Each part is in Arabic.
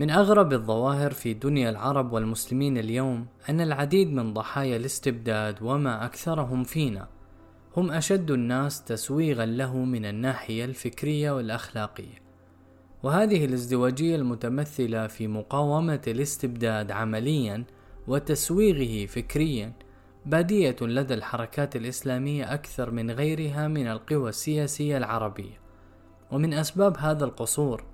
من أغرب الظواهر في دنيا العرب والمسلمين اليوم أن العديد من ضحايا الاستبداد وما أكثرهم فينا هم أشد الناس تسويغا له من الناحية الفكرية والأخلاقية. وهذه الازدواجية المتمثلة في مقاومة الاستبداد عمليا وتسويغه فكريا بادية لدى الحركات الإسلامية أكثر من غيرها من القوى السياسية العربية. ومن أسباب هذا القصور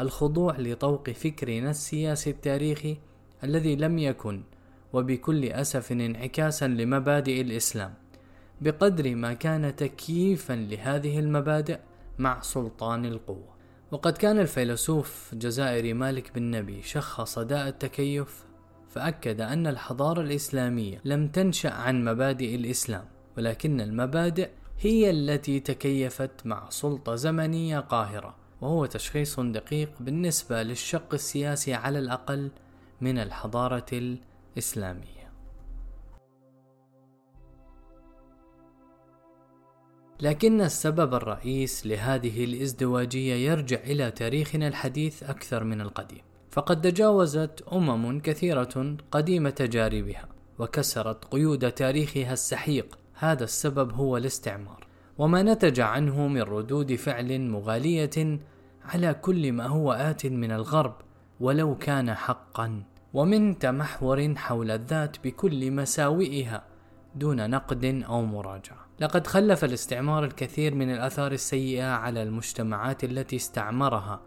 الخضوع لطوق فكرنا السياسي التاريخي الذي لم يكن وبكل أسف انعكاسا لمبادئ الإسلام. بقدر ما كان تكييفا لهذه المبادئ مع سلطان القوة. وقد كان الفيلسوف الجزائري مالك بن نبي شخص داء التكيف فأكد أن الحضارة الإسلامية لم تنشأ عن مبادئ الإسلام ولكن المبادئ هي التي تكيفت مع سلطة زمنية قاهرة. وهو تشخيص دقيق بالنسبة للشق السياسي على الأقل من الحضارة الإسلامية. لكن السبب الرئيس لهذه الازدواجية يرجع إلى تاريخنا الحديث أكثر من القديم. فقد تجاوزت أمم كثيرة قديم تجاربها وكسرت قيود تاريخها السحيق. هذا السبب هو الاستعمار. وما نتج عنه من ردود فعل مغالية على كل ما هو آت من الغرب ولو كان حقا. ومن تمحور حول الذات بكل مساوئها دون نقد أو مراجعة. لقد خلف الاستعمار الكثير من الآثار السيئة على المجتمعات التي استعمرها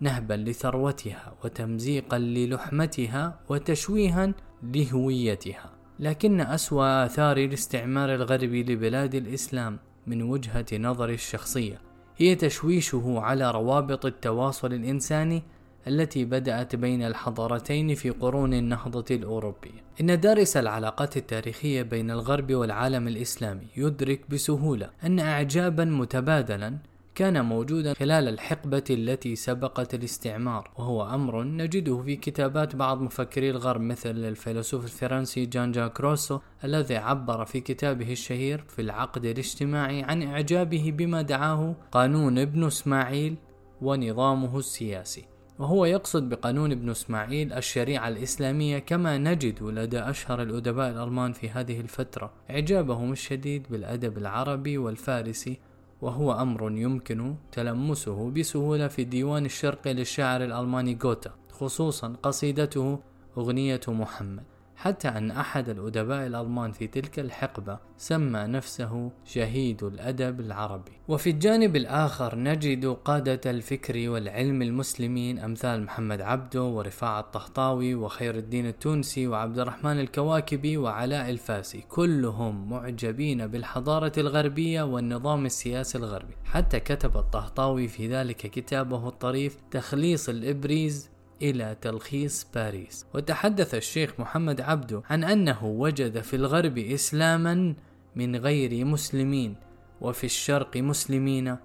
نهبا لثروتها وتمزيقا للحمتها وتشويها لهويتها. لكن أسوأ آثار الاستعمار الغربي لبلاد الإسلام من وجهة نظري الشخصية هي تشويشه على روابط التواصل الإنساني التي بدأت بين الحضارتين في قرون النهضة الأوروبية. إن دارس العلاقات التاريخية بين الغرب والعالم الإسلامي يدرك بسهولة أن إعجابا متبادلا كان موجودا خلال الحقبة التي سبقت الاستعمار وهو أمر نجده في كتابات بعض مفكري الغرب مثل الفيلسوف الفرنسي جان جاك روسو الذي عبر في كتابه الشهير في العقد الاجتماعي عن إعجابه بما دعاه قانون ابن إسماعيل ونظامه السياسي. وهو يقصد بقانون ابن إسماعيل الشريعة الإسلامية كما نجد لدى أشهر الأدباء الألمان في هذه الفترة. إعجابهم الشديد بالأدب العربي والفارسي وهو أمر يمكن تلمسه بسهولة في الديوان الشرقي للشاعر الألماني غوتا خصوصا قصيدته أغنية محمد. حتى أن أحد الأدباء الألمان في تلك الحقبة سمى نفسه شهيد الأدب العربي. وفي الجانب الآخر نجد قادة الفكر والعلم المسلمين أمثال محمد عبده ورفاعة الطهطاوي وخير الدين التونسي وعبد الرحمن الكواكبي وعلاء الفاسي كلهم معجبين بالحضارة الغربية والنظام السياسي الغربي. حتى كتب الطهطاوي في ذلك كتابه الطريف تخليص الإبريز إلى تلخيص باريس. وتحدث الشيخ محمد عبده عن أنه وجد في الغرب إسلاما من غير مسلمين وفي الشرق مسلمين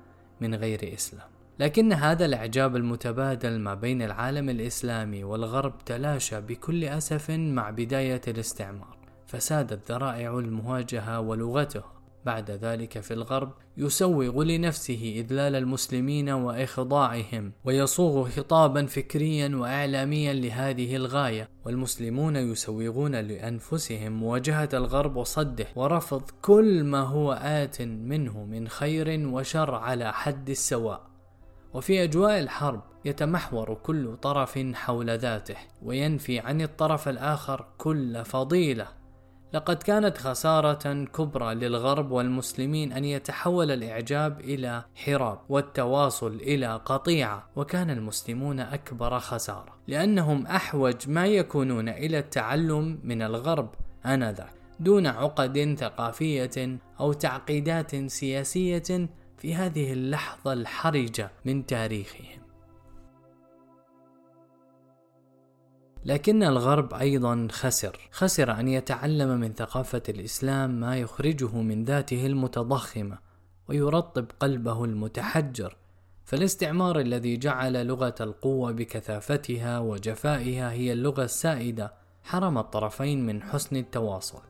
من غير إسلام. لكن هذا الإعجاب المتبادل ما بين العالم الإسلامي والغرب تلاشى بكل أسف مع بداية الاستعمار. فسادت ذرائع المواجهة ولغته بعد ذلك في الغرب يسوغ لنفسه إذلال المسلمين وإخضاعهم ويصوغ خطابا فكريا وإعلاميا لهذه الغاية. والمسلمون يسوغون لأنفسهم مواجهة الغرب وصده ورفض كل ما هو آت منه من خير وشر على حد السواء. وفي أجواء الحرب يتمحور كل طرف حول ذاته وينفي عن الطرف الآخر كل فضيلة. لقد كانت خسارة كبرى للغرب والمسلمين أن يتحول الإعجاب إلى حراب والتواصل إلى قطيعة وكان المسلمون أكبر خسارة. لأنهم أحوج ما يكونون إلى التعلم من الغرب آنذاك دون عقد ثقافية أو تعقيدات سياسية في هذه اللحظة الحرجة من تاريخهم. لكن الغرب أيضا خسر خسر أن يتعلم من ثقافة الإسلام ما يخرجه من ذاته المتضخمة ويرطب قلبه المتحجر. فالاستعمار الذي جعل لغة القوة بكثافتها وجفائها هي اللغة السائدة حرم الطرفين من حسن التواصل.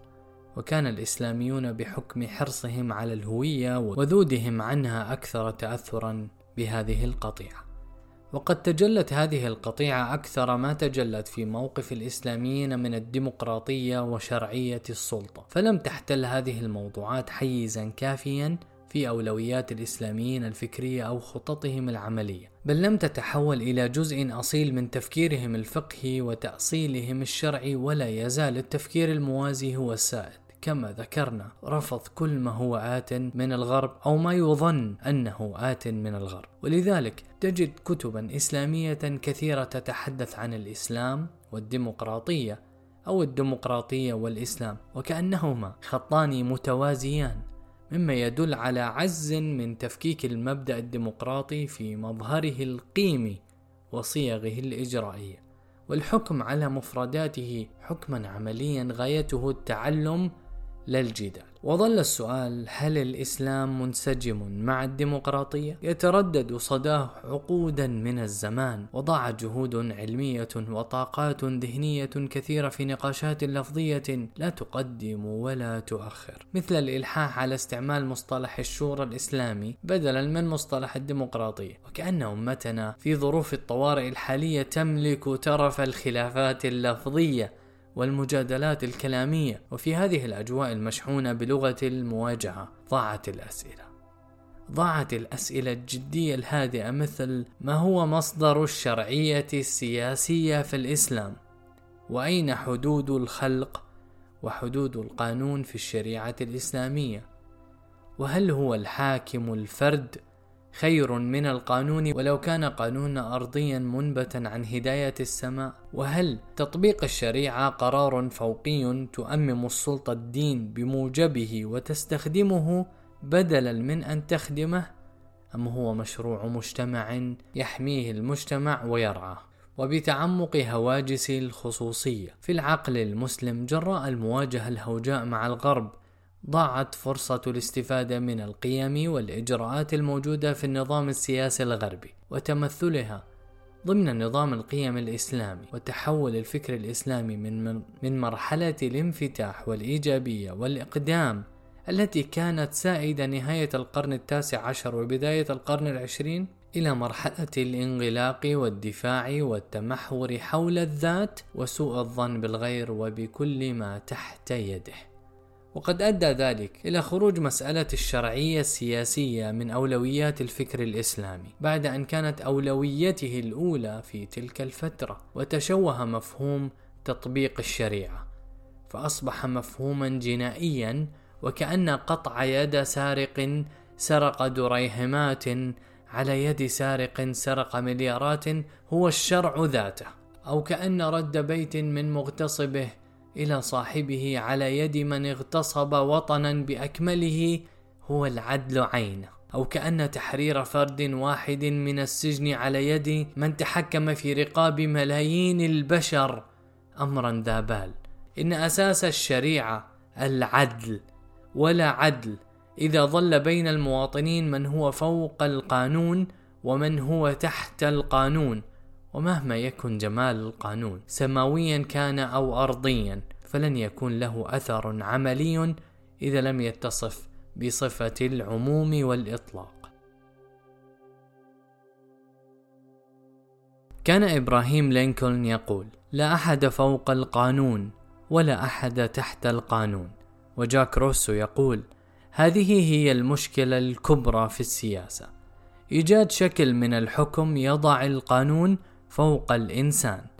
وكان الإسلاميون بحكم حرصهم على الهوية وذودهم عنها أكثر تأثرا بهذه القطيعة. وقد تجلت هذه القطيعة أكثر ما تجلت في موقف الإسلاميين من الديمقراطية وشرعية السلطة، فلم تحتل هذه الموضوعات حيزا كافيا في أولويات الإسلاميين الفكرية أو خططهم العملية، بل لم تتحول إلى جزء أصيل من تفكيرهم الفقهي وتأصيلهم الشرعي ولا يزال التفكير الموازي هو السائد. كما ذكرنا رفض كل ما هو آت من الغرب أو ما يظن أنه آت من الغرب. ولذلك تجد كتبا إسلامية كثيرة تتحدث عن الإسلام والديمقراطية أو الديمقراطية والإسلام وكأنهما خطان متوازيان مما يدل على عجز من تفكيك المبدأ الديمقراطي في مظهره القيمي وصيغه الإجرائية. والحكم على مفرداته حكما عمليا غايته التعلم للجدال. وظل السؤال هل الإسلام منسجم مع الديمقراطية؟ يتردد صداه عقودا من الزمان. وضاع جهود علمية وطاقات ذهنية كثيرة في نقاشات لفظية لا تقدم ولا تؤخر. مثل الإلحاح على استعمال مصطلح الشورى الإسلامي بدلا من مصطلح الديمقراطية. وكأن أمتنا في ظروف الطوارئ الحالية تملك ترف الخلافات اللفظية. والمجادلات الكلامية وفي هذه الأجواء المشحونة بلغة المواجهة ضاعت الأسئلة. ضاعت الأسئلة الجدية الهادئة مثل ما هو مصدر الشرعية السياسية في الإسلام؟ وأين حدود الخلق وحدود القانون في الشريعة الإسلامية؟ وهل هو الحاكم الفرد خير من القانون ولو كان قانون أرضيا منبتا عن هداية السماء. وهل تطبيق الشريعة قرار فوقي تؤمم السلطة الدين بموجبه وتستخدمه بدلا من أن تخدمه؟ أم هو مشروع مجتمع يحميه المجتمع ويرعاه؟ وبتعمق هواجس الخصوصية في العقل المسلم جراء المواجهة الهوجاء مع الغرب ضاعت فرصة الاستفادة من القيم والإجراءات الموجودة في النظام السياسي الغربي وتمثلها ضمن نظام القيم الإسلامي وتحول الفكر الإسلامي من من مرحلة الانفتاح والإيجابية والإقدام التي كانت سائدة نهاية القرن التاسع عشر وبداية القرن العشرين إلى مرحلة الانغلاق والدفاع والتمحور حول الذات وسوء الظن بالغير وبكل ما تحت يده. وقد أدى ذلك إلى خروج مسألة الشرعية السياسية من أولويات الفكر الإسلامي بعد أن كانت أولويته الأولى في تلك الفترة وتشوه مفهوم تطبيق الشريعة فأصبح مفهوما جنائيا وكأن قطع يد سارق سرق دريهمات على يد سارق سرق مليارات هو الشرع ذاته أو كأن رد بيت من مغتصبه إلى صاحبه على يد من اغتصب وطنا بأكمله هو العدل عينه. أو كأن تحرير فرد واحد من السجن على يد من تحكم في رقاب ملايين البشر امرا ذا بال. إن أساس الشريعة العدل ولا عدل. إذا ظل بين المواطنين من هو فوق القانون ومن هو تحت القانون. ومهما يكن جمال القانون سماويا كان أو ارضيا. فلن يكون له أثر عملي إذا لم يتصف بصفة العموم والإطلاق. كان إبراهيم لينكولن يقول لا أحد فوق القانون ولا أحد تحت القانون. وجاك روسو يقول هذه هي المشكلة الكبرى في السياسة. إيجاد شكل من الحكم يضع القانون فوق الإنسان.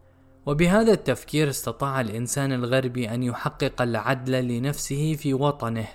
وبهذا التفكير استطاع الإنسان الغربي أن يحقق العدل لنفسه في وطنه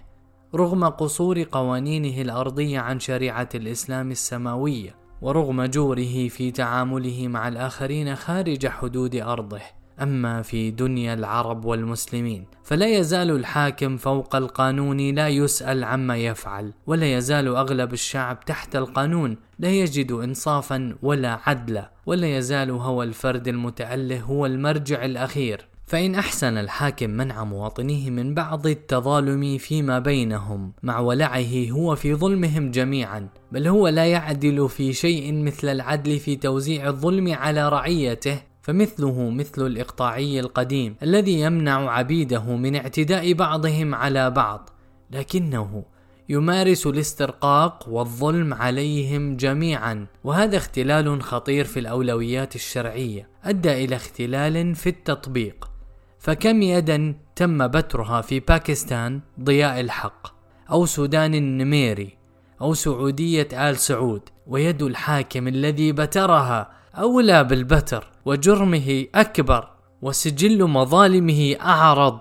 رغم قصور قوانينه الأرضية عن شريعة الإسلام السماوية ورغم جوره في تعامله مع الآخرين خارج حدود أرضه. أما في دنيا العرب والمسلمين فلا يزال الحاكم فوق القانون لا يسأل عما يفعل ولا يزال أغلب الشعب تحت القانون لا يجد إنصافا ولا عدلا ولا يزال هو الفرد المتأله هو المرجع الأخير. فإن أحسن الحاكم منع مواطنيه من بعض التظالم فيما بينهم مع ولعه هو في ظلمهم جميعا بل هو لا يعدل في شيء مثل العدل في توزيع الظلم على رعيته فمثله مثل الإقطاعي القديم الذي يمنع عبيده من اعتداء بعضهم على بعض لكنه يمارس الاسترقاق والظلم عليهم جميعا وهذا اختلال خطير في الأولويات الشرعية أدى إلى اختلال في التطبيق فكم يدا تم بترها في باكستان ضياء الحق أو سودان النميري أو سعودية آل سعود ويد الحاكم الذي بترها أولى بالبتر. وجرمه أكبر وسجل مظالمه أعرض.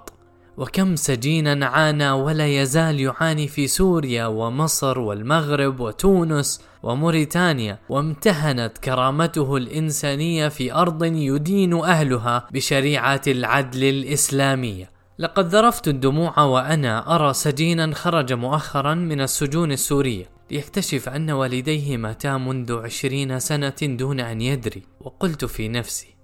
وكم سجينا عانى ولا يزال يعاني في سوريا ومصر والمغرب وتونس وموريتانيا. وامتهنت كرامته الإنسانية في أرض يدين أهلها بشريعة العدل الإسلامية. لقد ذرفت الدموع وأنا أرى سجينا خرج مؤخرا من السجون السورية. ليكتشف أن والديه ماتا منذ عشرين سنة دون أن يدري وقلت في نفسي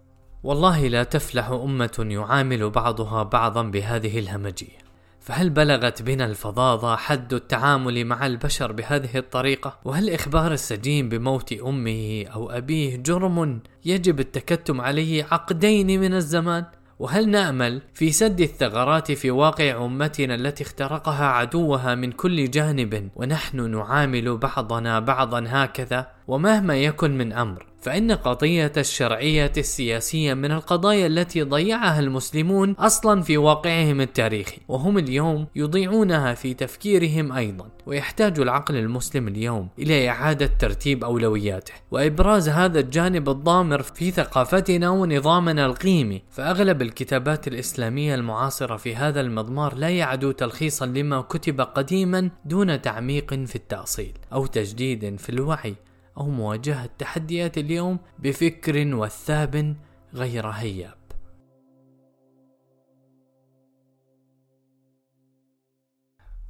والله لا تفلح أمة يعامل بعضها بعضا بهذه الهمجية فهل بلغت بنا الفظاظة حد التعامل مع البشر بهذه الطريقة؟ وهل إخبار السجين بموت أمه أو أبيه جرم يجب التكتم عليه عقدين من الزمان؟ وهل نأمل في سد الثغرات في واقع أمتنا التي اخترقها عدوها من كل جانب ونحن نعامل بعضنا بعضا هكذا ومهما يكن من أمر؟ فإن قضية الشرعية السياسية من القضايا التي ضيعها المسلمون أصلا في واقعهم التاريخي وهم اليوم يضيعونها في تفكيرهم أيضا ويحتاج العقل المسلم اليوم إلى إعادة ترتيب أولوياته. وإبراز هذا الجانب الضامر في ثقافتنا ونظامنا القيمي. فأغلب الكتابات الإسلامية المعاصرة في هذا المضمار لا يعدو تلخيصا لما كتب قديما دون تعميق في التأصيل أو تجديد في الوعي. أو مواجهة تحديات اليوم بفكر وثاب غير هياب.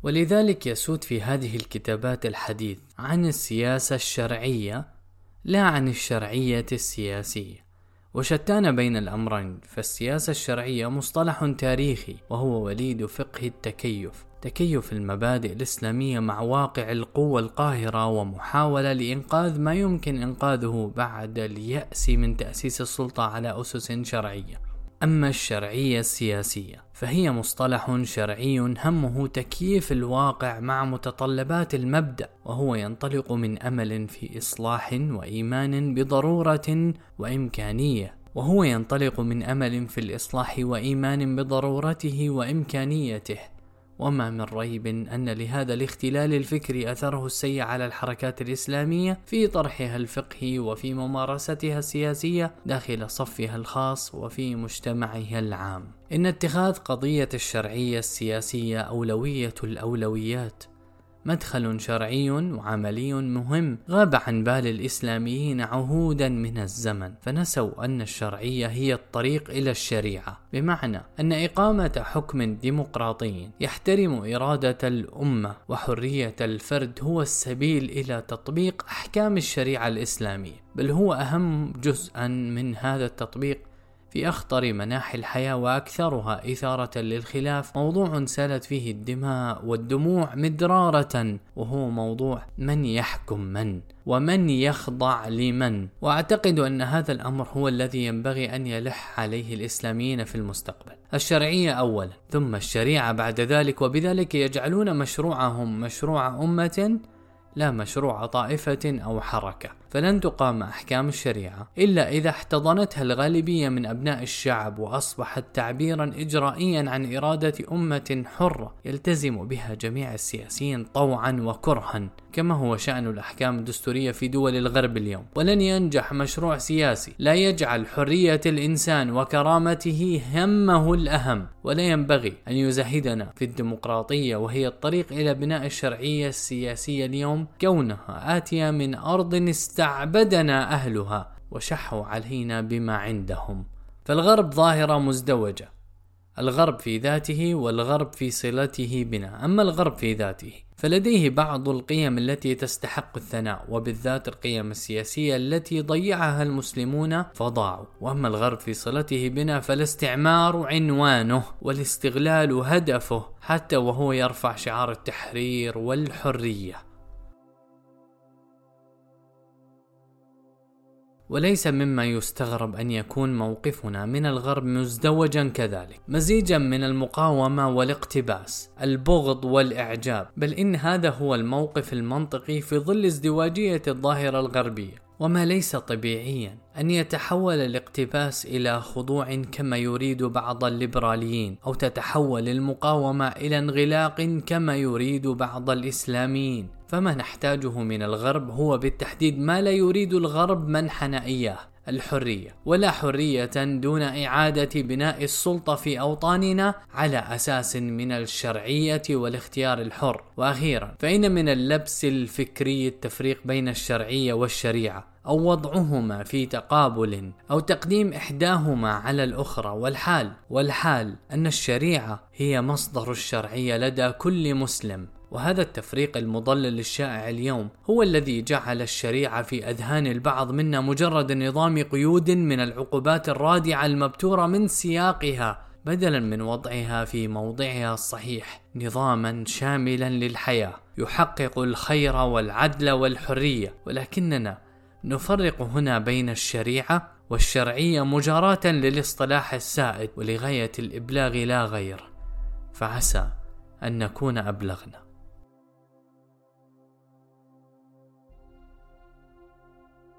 ولذلك يسود في هذه الكتابات الحديث عن السياسة الشرعية لا عن الشرعية السياسية. وشتان بين الأمرين فالسياسة الشرعية مصطلح تاريخي وهو وليد فقه التكيف تكيف المبادئ الإسلامية مع واقع القوة القاهرة ومحاولة لإنقاذ ما يمكن إنقاذه بعد اليأس من تأسيس السلطة على أسس شرعية. أما الشرعية السياسية فهي مصطلح شرعي همه تكييف الواقع مع متطلبات المبدأ وهو ينطلق من أمل في إصلاح وإيمان بضرورة وإمكانية وهو ينطلق من أمل في الإصلاح وإيمان بضرورته وإمكانيته وما من ريب أن لهذا الاختلال الفكري أثره السيء على الحركات الإسلامية في طرحها الفقهي وفي ممارستها السياسية داخل صفها الخاص وفي مجتمعها العام. إن اتخاذ قضية الشرعية السياسية أولوية الأولويات مدخل شرعي وعملي مهم غاب عن بال الإسلاميين عهودا من الزمن فنسوا أن الشرعية هي الطريق إلى الشريعة بمعنى أن إقامة حكم ديمقراطي يحترم إرادة الأمة وحرية الفرد هو السبيل إلى تطبيق أحكام الشريعة الإسلامية بل هو أهم جزءا من هذا التطبيق في أخطر مناحي الحياة وأكثرها إثارة للخلاف. موضوع سالت فيه الدماء والدموع مدرارة وهو موضوع من يحكم من ومن يخضع لمن. وأعتقد أن هذا الأمر هو الذي ينبغي أن يلح عليه الإسلاميين في المستقبل. الشرعية اولا ثم الشريعة بعد ذلك وبذلك يجعلون مشروعهم مشروع أمة لا مشروع طائفة أو حركة، فلن تقام أحكام الشريعة إلا إذا احتضنتها الغالبية من أبناء الشعب وأصبحت تعبيرا إجرائيا عن إرادة أمة حرة يلتزم بها جميع السياسيين طوعا وكرها، كما هو شأن الأحكام الدستورية في دول الغرب اليوم، ولن ينجح مشروع سياسي لا يجعل حرية الإنسان وكرامته همه الأهم، ولا ينبغي أن يزهدنا في الديمقراطية وهي الطريق إلى بناء الشرعية السياسية اليوم. كونها آتية من أرض استعبدنا أهلها وشحوا علينا بما عندهم. فالغرب ظاهرة مزدوجة. الغرب في ذاته والغرب في صلته بنا. أما الغرب في ذاته فلديه بعض القيم التي تستحق الثناء وبالذات القيم السياسية التي ضيعها المسلمون فضاعوا وأما الغرب في صلته بنا فالاستعمار عنوانه والاستغلال هدفه حتى وهو يرفع شعار التحرير والحرية. وليس مما يستغرب أن يكون موقفنا من الغرب مزدوجا كذلك. مزيجا من المقاومة والاقتباس البغض والإعجاب. بل إن هذا هو الموقف المنطقي في ظل ازدواجية الظاهرة الغربية. وما ليس طبيعيا أن يتحول الاقتباس إلى خضوع كما يريد بعض الليبراليين أو تتحول المقاومة إلى انغلاق كما يريد بعض الإسلاميين. فما نحتاجه من الغرب هو بالتحديد ما لا يريد الغرب منحنا إياه الحرية. ولا حرية دون إعادة بناء السلطة في أوطاننا على أساس من الشرعية والاختيار الحر. وأخيرا فإن من اللبس الفكري التفريق بين الشرعية والشريعة أو وضعهما في تقابل أو تقديم إحداهما على الأخرى. والحال والحال أن الشريعة هي مصدر الشرعية لدى كل مسلم. وهذا التفريق المضلل الشائع اليوم هو الذي جعل الشريعة في أذهان البعض منا مجرد نظام قيود من العقوبات الرادعة المبتورة من سياقها بدلا من وضعها في موضعها الصحيح نظاما شاملا للحياة يحقق الخير والعدل والحرية. ولكننا نفرق هنا بين الشريعة والشرعية مجاراة للاصطلاح السائد ولغاية الإبلاغ لا غير. فعسى أن نكون أبلغنا.